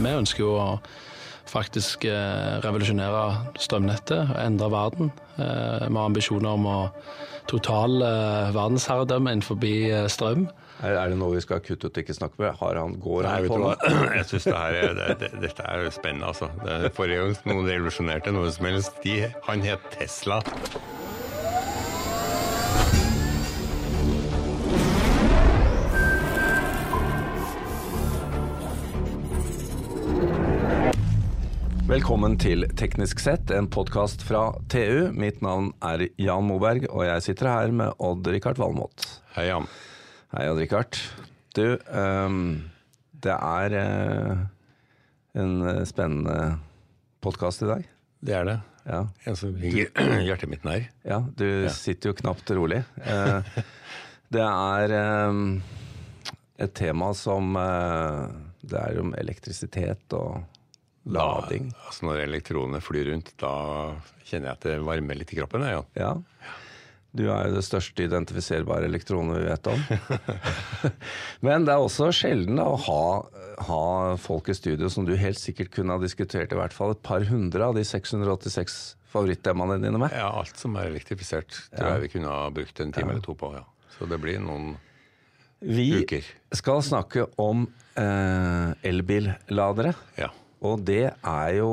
vi ønsker jo å faktisk eh, revolusjonere strømnettet og endre verden. Eh, vi har ambisjoner om å total eh, verdensherredømme innenfor strøm. Er, det noe vi skal kutte ut og ikke snakke med? Har han, går Nei, han på? Jeg synes det her er, det, det, Dette er jo spennende, altså. Det, forrige gang noen revolusjonerte noe som helst, de, han het Tesla. Velkommen til Teknisk sett, en podkast fra TU. Mitt navn er Jan Moberg, og jeg sitter her med Odd-Rikard Valmot. Hei, Jan. Hei, Odd-Rikard. Du, um, det er uh, en eh, spennende podkast i dag. Det er det. Ja, En som ligger hjertet mitt nær. ja du sitter jo knapt rolig. Uh, det er um, et tema som uh, Det er om elektrisitet og lading. Da, altså når elektronene flyr rundt, da kjenner jeg at det varmer litt i kroppen. jeg, Jan. Ja. Du er jo det største identifiserbare elektronet vi vet om. Men det er også sjelden å ha, ha folk i studio som du helt sikkert kunne ha diskutert i hvert fall et par hundre av de 686 favorittemaene dine med. Ja, alt som er elektrifisert, tror Ja. jeg vi kunne ha brukt en time eller to på. ja. Så det blir noen Vi uker. skal snakke om eh, elbilladere. Ja. Og det er jo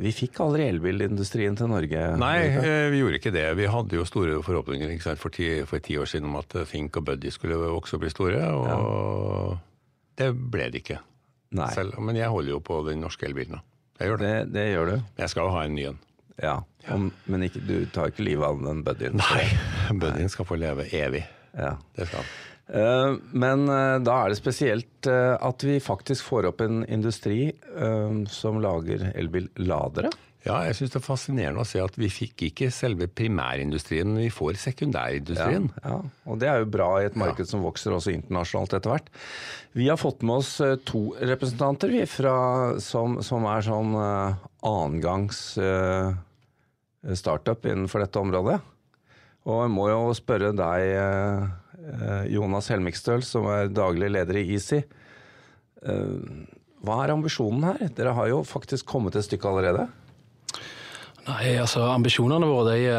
Vi fikk aldri elbilindustrien til Norge. Nei, eh, vi gjorde ikke det. Vi hadde jo store forhåpninger for, ti, for ti år siden om at Think og Buddy skulle også bli store, og det ble det ikke. Nei. Selv, men jeg holder jo på den norske elbilen. Jeg gjør det. Det, det gjør du. Jeg skal jo ha en ny en. Ja. Om, men ikke, du tar ikke livet av den buddyen? Nei, Buddyen skal få leve evig. Ja. Det skal han. Eh, Men eh, da er det spesielt eh, at vi faktisk får opp en industri som lager elbilladere. Ja, jeg syns det er fascinerende å se at vi fikk ikke selve primærindustrien, men vi får sekundærindustrien. Ja, og det er jo bra i et marked som vokser også internasjonalt etter hvert. Vi har fått med oss to representanter vi, fra, som, som er sånn uh, annengangs uh, startup innenfor dette området. Og jeg må jo spørre deg, eh, Jonas Helmikstøl, som er daglig leder i Easy. Eh, Hva er ambisjonen her? Dere har jo faktisk kommet et stykke allerede. Nei, altså ambisjonene våre de,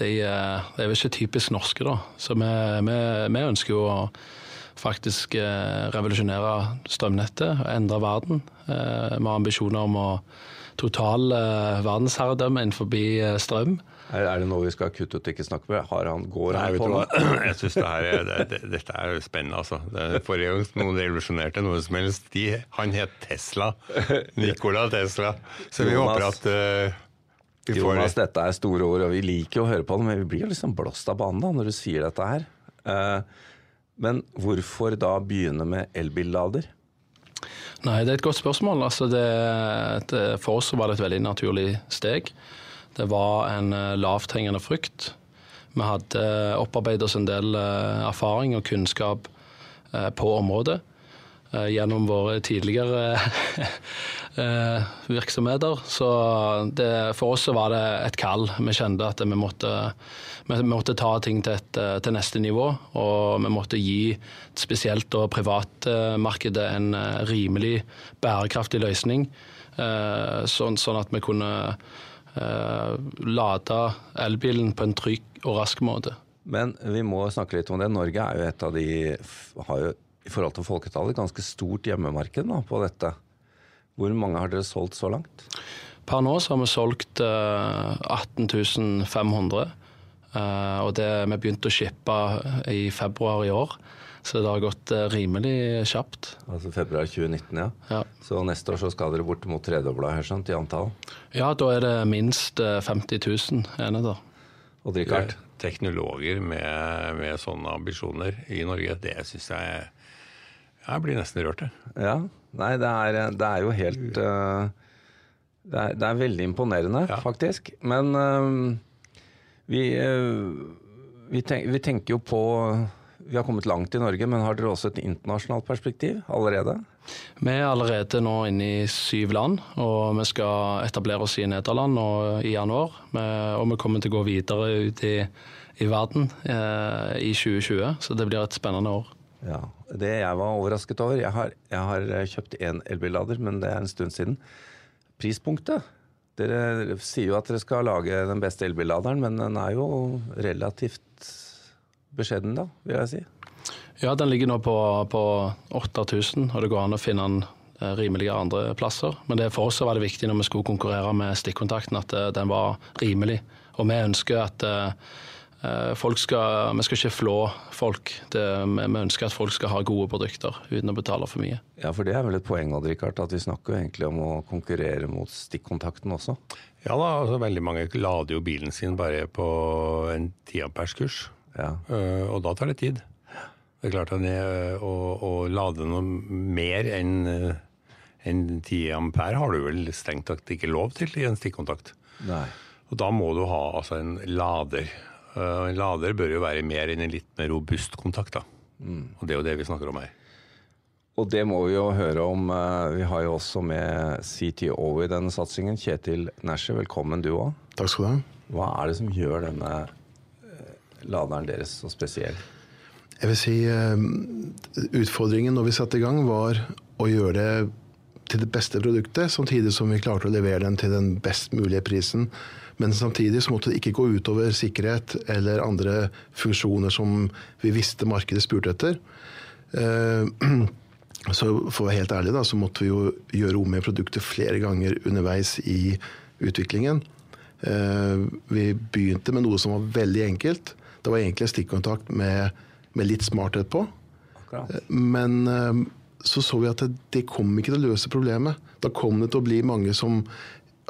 de, de er vel ikke typisk norske, da. Så vi, vi, vi ønsker jo å faktisk eh, revolusjonere strømnettet og endre verden. Eh, Vi har ambisjoner om å totale eh, verdensherredømme innenfor eh, strøm. Er, er det noe vi skal kutte ut og ikke snakke med? Har han, går Nei, han på du? Jeg synes det her er, det, det, dette er jo spennende, altså. Det, forrige gang noen revolusjonerte noe som helst, de, han het Tesla. Nikola Tesla. Så vi Jonas. håper at uh, vi får Jonas, dette er store ord, og vi liker å høre på det, men vi blir jo liksom blåst av banen da, når du sier dette her. Uh, men hvorfor da begynne med elbillader? Nei, det er et godt spørsmål. Altså det, det, for oss var det et veldig naturlig steg. Det var en eh, lavthengende frykt. Vi hadde opparbeidet oss en del eh, erfaring og kunnskap eh, på området gjennom våre tidligere virksomheter. Så det, for oss var det et kall. Vi kjente at vi måtte, vi måtte ta ting til, et, til neste nivå. Og vi måtte gi spesielt privatmarkedet en rimelig bærekraftig løsning. Sånn, sånn at vi kunne lade elbilen på en trygg og rask måte. Men vi må snakke litt om det. Norge er jo et av de har jo i forhold til folketallet ganske stort hjemmemarked nå, på dette. Hvor mange har dere solgt så langt? Per nå så har vi solgt eh, 18 500. eh, og det, vi begynte å shippe i februar i år, så det har gått eh, rimelig kjapt. Altså februar 2019, ja. Ja. Så neste år så skal dere bortimot tredobla her, sant, i antall. ja, da er det minst eh, 50 000 enheter. Og Richard, teknologer med, med sånne ambisjoner i Norge, det syns jeg Jeg blir nesten rørt, jeg. Ja. Nei, det er, det er jo helt uh, det, er, det er veldig imponerende, Ja. faktisk. Men eh, vi, eh, vi, tenk, vi tenker jo på Vi har kommet langt i Norge, men har dere også et internasjonalt perspektiv allerede? Vi er allerede nå inne i syv land, og vi skal etablere oss i Nederland i januar. Og vi kommer til å gå videre ut i, i verden eh, i 2020, så det blir et spennende år. Ja, Det jeg var overrasket over Jeg har, jeg har eh, kjøpt én elbillader, men det er en stund siden. Prispunktet Dere sier jo at dere skal lage den beste elbilladeren, men den er jo relativt beskjeden, da, vil jeg si. Ja, den ligger nå på, på 8000, og det går an å finne den eh, rimeligere andre plasser. Men det for oss var det viktig når vi skulle konkurrere med stikkontakten, at eh, den var rimelig. Og vi ønsker at skal, vi skal ikke flå folk. Det, vi ønsker at folk skal ha gode produkter uten å betale for mye. Ja, for det er vel et poeng Odd Rikard, at vi snakker jo egentlig om å konkurrere mot stikkontakten også? Ja da, altså veldig mange lader jo bilen sin bare på en tiamperskurs. Ja. Uh, og da tar det tid. Det er klart at det, å, å, lade noe mer enn en 10 ampere har du vel strengt tatt ikke lov til i en stikkontakt. Nei. Og da må du ha altså, en lader. Uh, en lader bør jo være mer enn en litt mer robust kontakt. da. Mm. Og det er jo det vi snakker om her. Og det må vi jo høre om. Eh, vi har jo også med CTO i denne satsingen. Kjetil Nesje, velkommen du òg. Takk skal du ha. Hva er det som gjør denne eh, laderen deres så spesiell? Jeg vil si eh, Utfordringen når vi satte i gang, var å gjøre det til det beste produktet, samtidig som vi klarte å levere den til den best mulige prisen. Men samtidig så måtte det ikke gå utover sikkerhet eller andre funksjoner som vi visste markedet spurte etter. Så for å være helt ærlig da, så måtte vi jo gjøre om med produktet flere ganger underveis i utviklingen. Eh, vi begynte med noe som var veldig enkelt. Det var egentlig en stikkontakt med, med litt smarthet på. Akkurat. Eh, men eh, så så vi at det, det kom ikke til å løse problemet. Da kom det til å bli mange som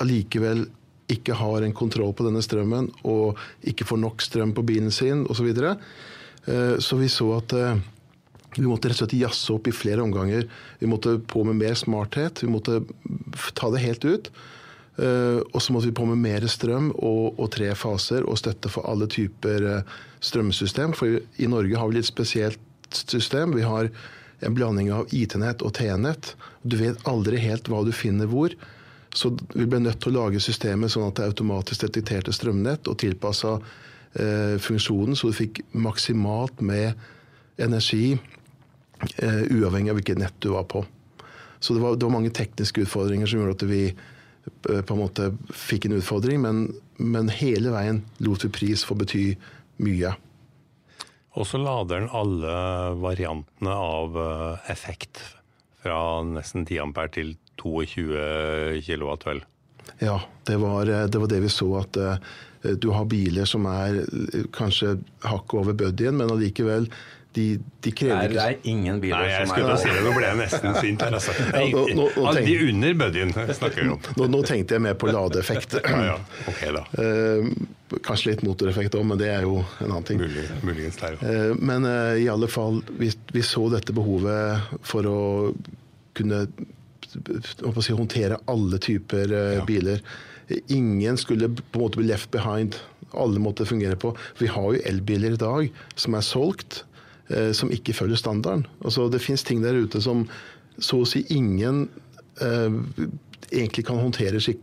allikevel ikke har en kontroll på denne strømmen og ikke får nok strøm på bilen sin osv. Så, videre. så vi så at vi måtte rett og slett jazze opp i flere omganger. Vi måtte på med mer smarthet. Vi måtte ta det helt ut. Uh, og så måtte vi på med mer strøm og, og, tre faser og støtte for alle typer strømsystem. For i Norge har vi litt spesielt system. Vi har en blanding av IT-nett og T-nett. Du vet aldri helt hva du finner hvor. Så vi ble nødt til å lage systemet sånn at det automatisk detekterte strømnett og tilpassa eh, funksjonen, så du fikk maksimalt med energi eh, uavhengig av hvilket nett du var på. Så det var, det var, mange tekniske utfordringer som gjorde at vi uh, på en måte fikk en utfordring, men, men hele veien lot vi pris få bety mye. Og så lader den alle variantene av uh, effekt fra nesten 10 ampere til 22 kW. Ja, det var, det var, det vi så. At du har biler som er kanskje hakket over buddyen, men allikevel de, de krever ikke Det er ingen biler Nei, jeg som er si det. Nå ble jeg nesten sint her, altså. Ja, nå, nå, nå de under buddyen snakker vi om. Nå, nå, tenkte jeg mer på ladeeffekt. ja, ja. Okay, da. Uh, kanskje litt motoreffekt òg, men det er jo en annen ting. Mulig, muligens der, uh, men uh, i alle fall, vi, vi, så dette behovet for å kunne å si, håndtere alle typer ja. biler. Ingen skulle på en måte bli left behind. Alle måtte fungere på. Vi har jo elbiler i dag som er solgt eh, som ikke følger standarden. Altså, det fins ting der ute som så å si ingen eh, egentlig kan håndtere skik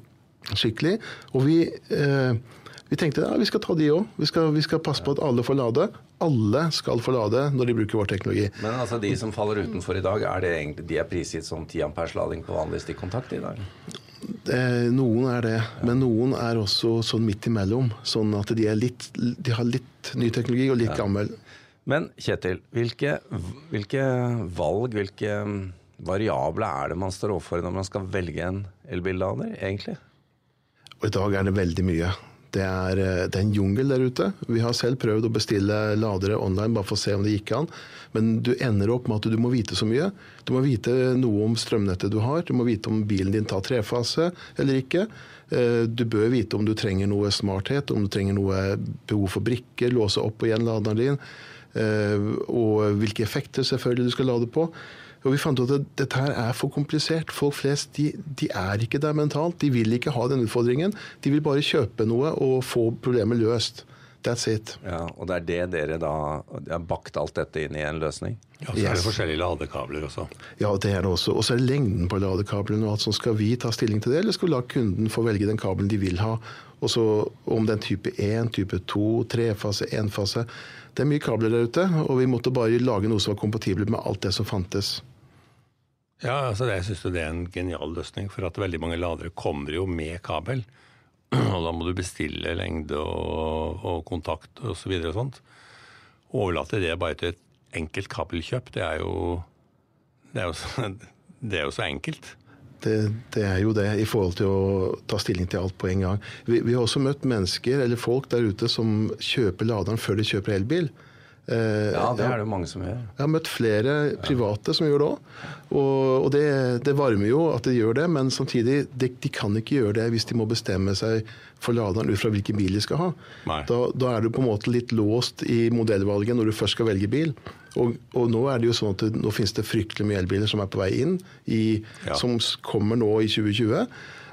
skikkelig. Og vi, eh, vi tenkte ja, vi skal ta de òg. Vi, vi, skal passe på at alle får lade. Alle skal få lade når de bruker vår teknologi. Men altså de som faller utenfor i dag, er det egentlig, de er prisgitt som 10 ampers lading på vanlig stikkontakt i dag? Eh, noen er det, men noen er også sånn midt imellom. Sånn at de, litt, de har litt ny teknologi og litt gammel. Men Kjetil, hvilke, hvilke valg, hvilke variable er det man står overfor når man skal velge en elbillader, egentlig? Og I dag er det veldig mye. Det er, eh, det er, en jungel der ute. Vi har selv prøvd å bestille ladere online bare for å se om det gikk an. Men du ender opp med at du må vite så mye. Du må vite noe om strømnettet du har. Du må vite om bilen din tar trefase eller ikke. Eh, du bør vite om du trenger noe smarthet, om du trenger noe behov for brikker, låse opp og laderen din. Eh, og hvilke effekter selvfølgelig du skal lade på. Og vi fant ut at dette her er for komplisert. Folk flest de, de, er ikke der mentalt. De vil ikke ha den utfordringen. De vil bare kjøpe noe og få problemet løst. That's it. Ja, og det er det dere da de har bakt alt dette inn i en løsning? Ja, så er det forskjellige ladekabler også. Ja, det er det også. Og så er det lengden på ladekablene og alt sånt. Skal vi ta stilling til det, eller skal vi la kunden få velge den kabelen de vil ha? Og så om er type 1, type 2, trefase, enfase. Det er mye kabler der ute, og vi måtte bare lage noe som var kompatibelt med alt det som fantes. Ja, altså det, Jeg syns det er en genial løsning, for at veldig mange ladere kommer jo med kabel. Og da må du bestille lengde og, og kontakt osv. Og, så og sånt. Overlate det bare til et enkelt kabelkjøp, det er jo det er jo så, det er jo så enkelt. Det, det er jo det, i forhold til å ta stilling til alt på en gang. Vi, vi har også møtt mennesker, eller folk der ute, som kjøper laderen før de kjøper elbil. Eh, Ja, det er det jo mange som gjør. Jeg har møtt flere private som gjør det òg. Og, det, det varmer jo at de gjør det, men samtidig, de, de kan ikke gjøre det hvis de må bestemme seg for laderen ut fra hvilken bil de skal ha. Da, da er du på en måte litt låst i modellvalget når du først skal velge bil. Og, og nå er det jo sånn at det, nå finnes det fryktelig mye elbiler som er på vei inn, i, Ja. som kommer nå i 2020.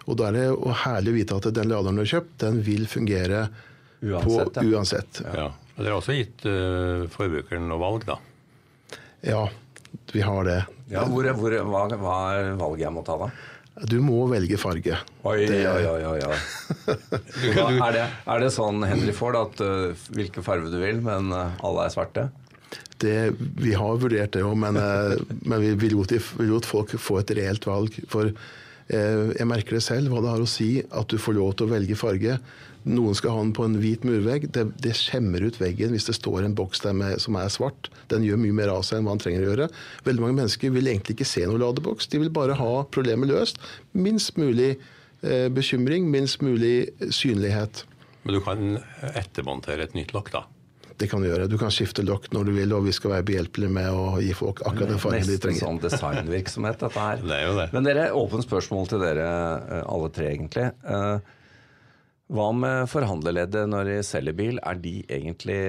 Og da er det jo herlig å vite at den laderen du har kjøpt, den vil fungere Uansett, på, ja. uansett. Ja. Og Dere har også gitt uh, forbrukeren noe valg, da. Ja, vi har det. Ja, hvor, hvor, hva, hva er valget jeg må ta, da? Du må velge farge. Oi, Det- oi, oi, oi, oi. Er, det, er det sånn Henry Ford at uh, hvilken farge du vil, men uh, alle er svarte? Det, vi har vurdert det òg, men, eh, men vi vil lot, vi lot folk få et reelt valg. For eh, jeg merker det selv, hva det har å si at du får lov til å velge farge. Noen skal ha den på en hvit murvegg. Det, det skjemmer ut veggen hvis det står en boks der med, som er svart. Den gjør mye mer av seg enn hva den trenger å gjøre. Veldig mange mennesker vil egentlig ikke se noen ladeboks. De vil bare ha problemet løst. Minst mulig eh, bekymring, minst mulig synlighet. Men du kan ettermontere et nytt lokk, da. Det kan du gjøre. Du kan skifte lokk når du vil, og vi skal være behjelpelige med å gi folk akkurat den fargen de Nesten trenger. sånn designvirksomhet, dette her. Det er jo det. Men dere, åpent spørsmål til dere uh, alle tre, egentlig. Uh, hva med forhandlerleddet når de selger bil? Er de egentlig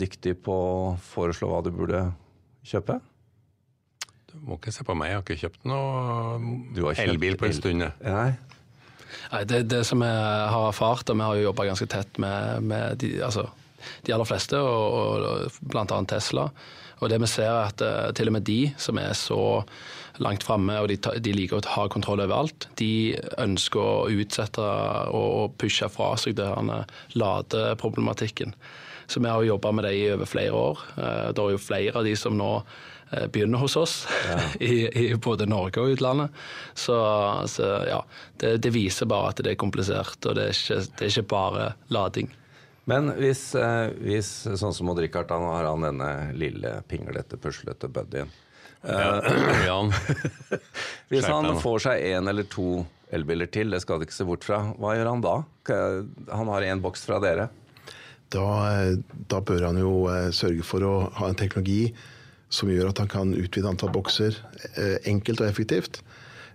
dyktige på å foreslå hva du burde kjøpe? Du må ikke se på meg, jeg har ikke kjøpt noe Du har kjøpt elbil på en stund. Nei. Nei, det, det som jeg har erfart, og vi har jo jobba ganske tett med, med de, altså, de aller fleste, og, og bl.a. Tesla. Og det vi ser er at eh, til og med de som er så langt framme og de, de liker å ha kontroll over alt, de ønsker å utsette og, pushe fra seg denne ladeproblematikken. Så vi har jo jobba med det i over flere år. Eh, Det er jo flere av de som nå eh, begynner hos oss, i, i både Norge og utlandet. Så, så ja, det, det viser bare at det er komplisert, og det er ikke, det er ikke bare lading. Men hvis, eh, hvis sånn som Odd Rikard, han har han denne lille pinglete, puslete buddyen. Ja, Hvis Skjerp han nå. får seg én eller to elbiler til, det skal du ikke se bort fra, hva gjør han da? Han har én boks fra dere. Da, eh, da bør han jo eh, sørge for å ha en teknologi som gjør at han kan utvide antall bokser eh, enkelt og effektivt.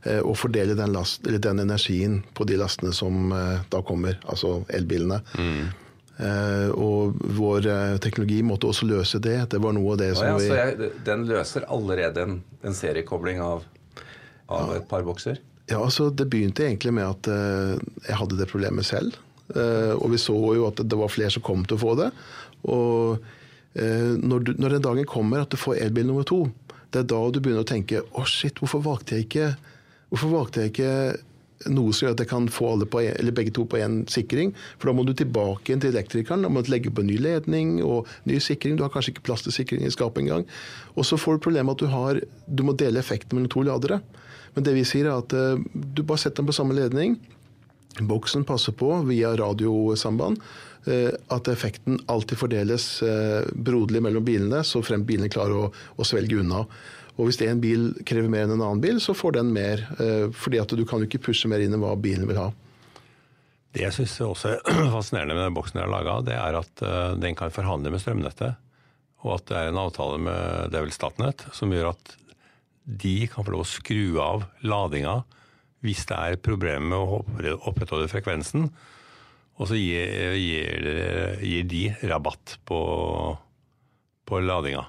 eh, Og fordele den, last, eller den energien på de lastene som eh, da kommer, altså elbilene. Eh, Og vår eh, teknologi måtte også løse det. Det var noe av det som ja, vi så jeg, den løser allerede en, en seriekobling av, av et par bokser? Ja, altså Det begynte egentlig med at eh, jeg hadde det problemet selv. Eh, og vi så jo at det var flere som kom til å få det. Og eh, når, du, når den dagen kommer at du får elbil nummer to, det er da du begynner å tenke å shit, hvorfor valgte jeg ikke Hvorfor valgte jeg ikke noe som gjør at jeg kan få på begge to på én sikring? For da må du tilbake igjen til elektrikeren, da må du legge på ny ledning og ny sikring. Du har kanskje ikke plass til sikring i skapet engang. Og så får du problemet at du, har, du må dele effekten mellom to ladere. Men det vi sier er at eh, du bare setter dem på samme ledning. Boksen passer på via radiosamband eh, at effekten alltid fordeles eh, broderlig mellom bilene, så frem bilene klarer å, å svelge unna. Og Hvis en bil krever mer enn en annen bil, så får den mer. eh, fordi at du kan jo ikke pushe mer inn enn hva bilen vil ha. Det jeg syns også er fascinerende med den boksen jeg har laga, det er at eh, den kan forhandle med strømnettet. Og at det er en avtale med det er vel Statnett som gjør at de kan få lov å skru av ladinga hvis det er problemer med å oppre- opprettholde frekvensen. Og så gir, gir, gir de rabatt på, på ladinga.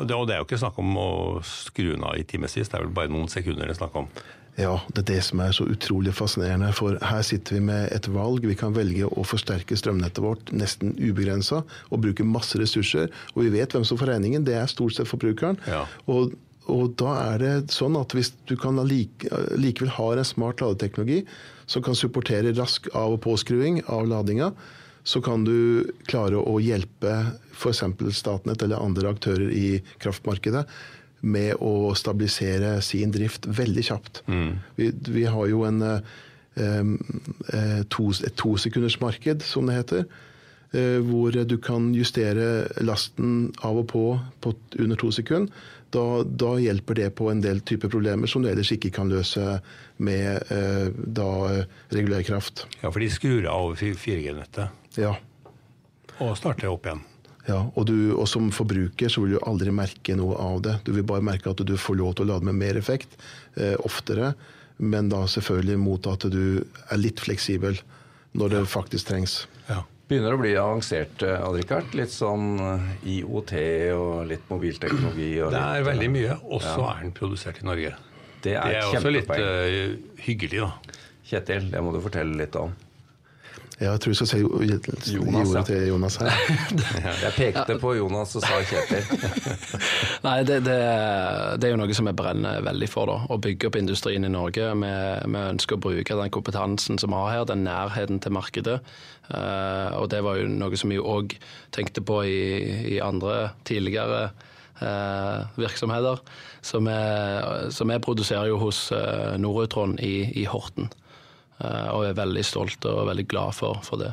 Det, og det er jo ikke snakk om å skru av i timevis, det er vel bare noen sekunder det er snakk om. Ja, det er det som er så utrolig fascinerende. For her sitter vi med et valg. Vi kan velge å forsterke strømnettet vårt nesten ubegrensa og bruke masse ressurser. Og vi vet hvem som får regningen. Det er stort sett forbrukeren. Ja. Og, og da er det sånn at hvis du kan like, likevel har en smart ladeteknologi som kan supportere rask av- og påskruing av ladinga, så kan du klare å hjelpe f.eks. Statnett eller andre aktører i kraftmarkedet med å stabilisere sin drift veldig kjapt. Vi, vi har jo en, eh, to, et tosekundersmarked, som det heter. Eh, Hvor du kan justere lasten av og på på under to sekunder. Da, da hjelper det på en del typer problemer som du ellers ikke kan løse med eh, da, eh, regulær kraft. Ja, for de skrur av 4G-nettet Ja. og starter opp igjen. Ja, og, du, og som forbruker så vil du aldri merke noe av det. Du vil bare merke at du får lov til å lade med mer effekt eh, oftere, men da selvfølgelig mot at du er litt fleksibel når det faktisk trengs. Ja. Begynner å bli avansert, Adrikard. Odd-Rikard. Litt sånn eh, IOT og litt mobilteknologi. Og Det er litt, veldig eh, mye, og så er den produsert i Norge. Det er, Det er også litt eh, hyggelig, da. Kjetil, det må du fortelle litt om. Ja, Jeg tror du skal si Jonas, ja. til Jonas her. Jeg pekte på Jonas og sa Kjetil. Nei, det, det, det er jo noe som vi brenner veldig for. da, Å bygge opp industrien i Norge. Vi, vi ønsker å bruke den kompetansen som vi har her, den nærheten til markedet. Uh, og det var jo noe som vi òg tenkte på i, i andre tidligere eh, virksomheter. Så vi, så vi produserer jo hos uh, Norutron i, i Horten. Eh, og er veldig stolt og veldig glad for, for det.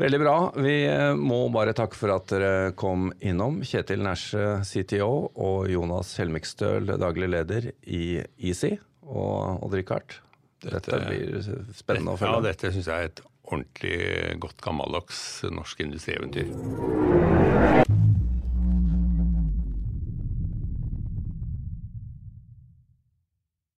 Veldig bra. Vi eh, må bare takke for at dere kom innom. Kjetil Næsje, CTO, og Jonas Helmikstøl, daglig leder i Easy. Og Odd-Rikard, dette, Dette- blir spennende å Ja, følge. dette syns jeg er et ordentlig godt gammeldags norsk industrieventyr.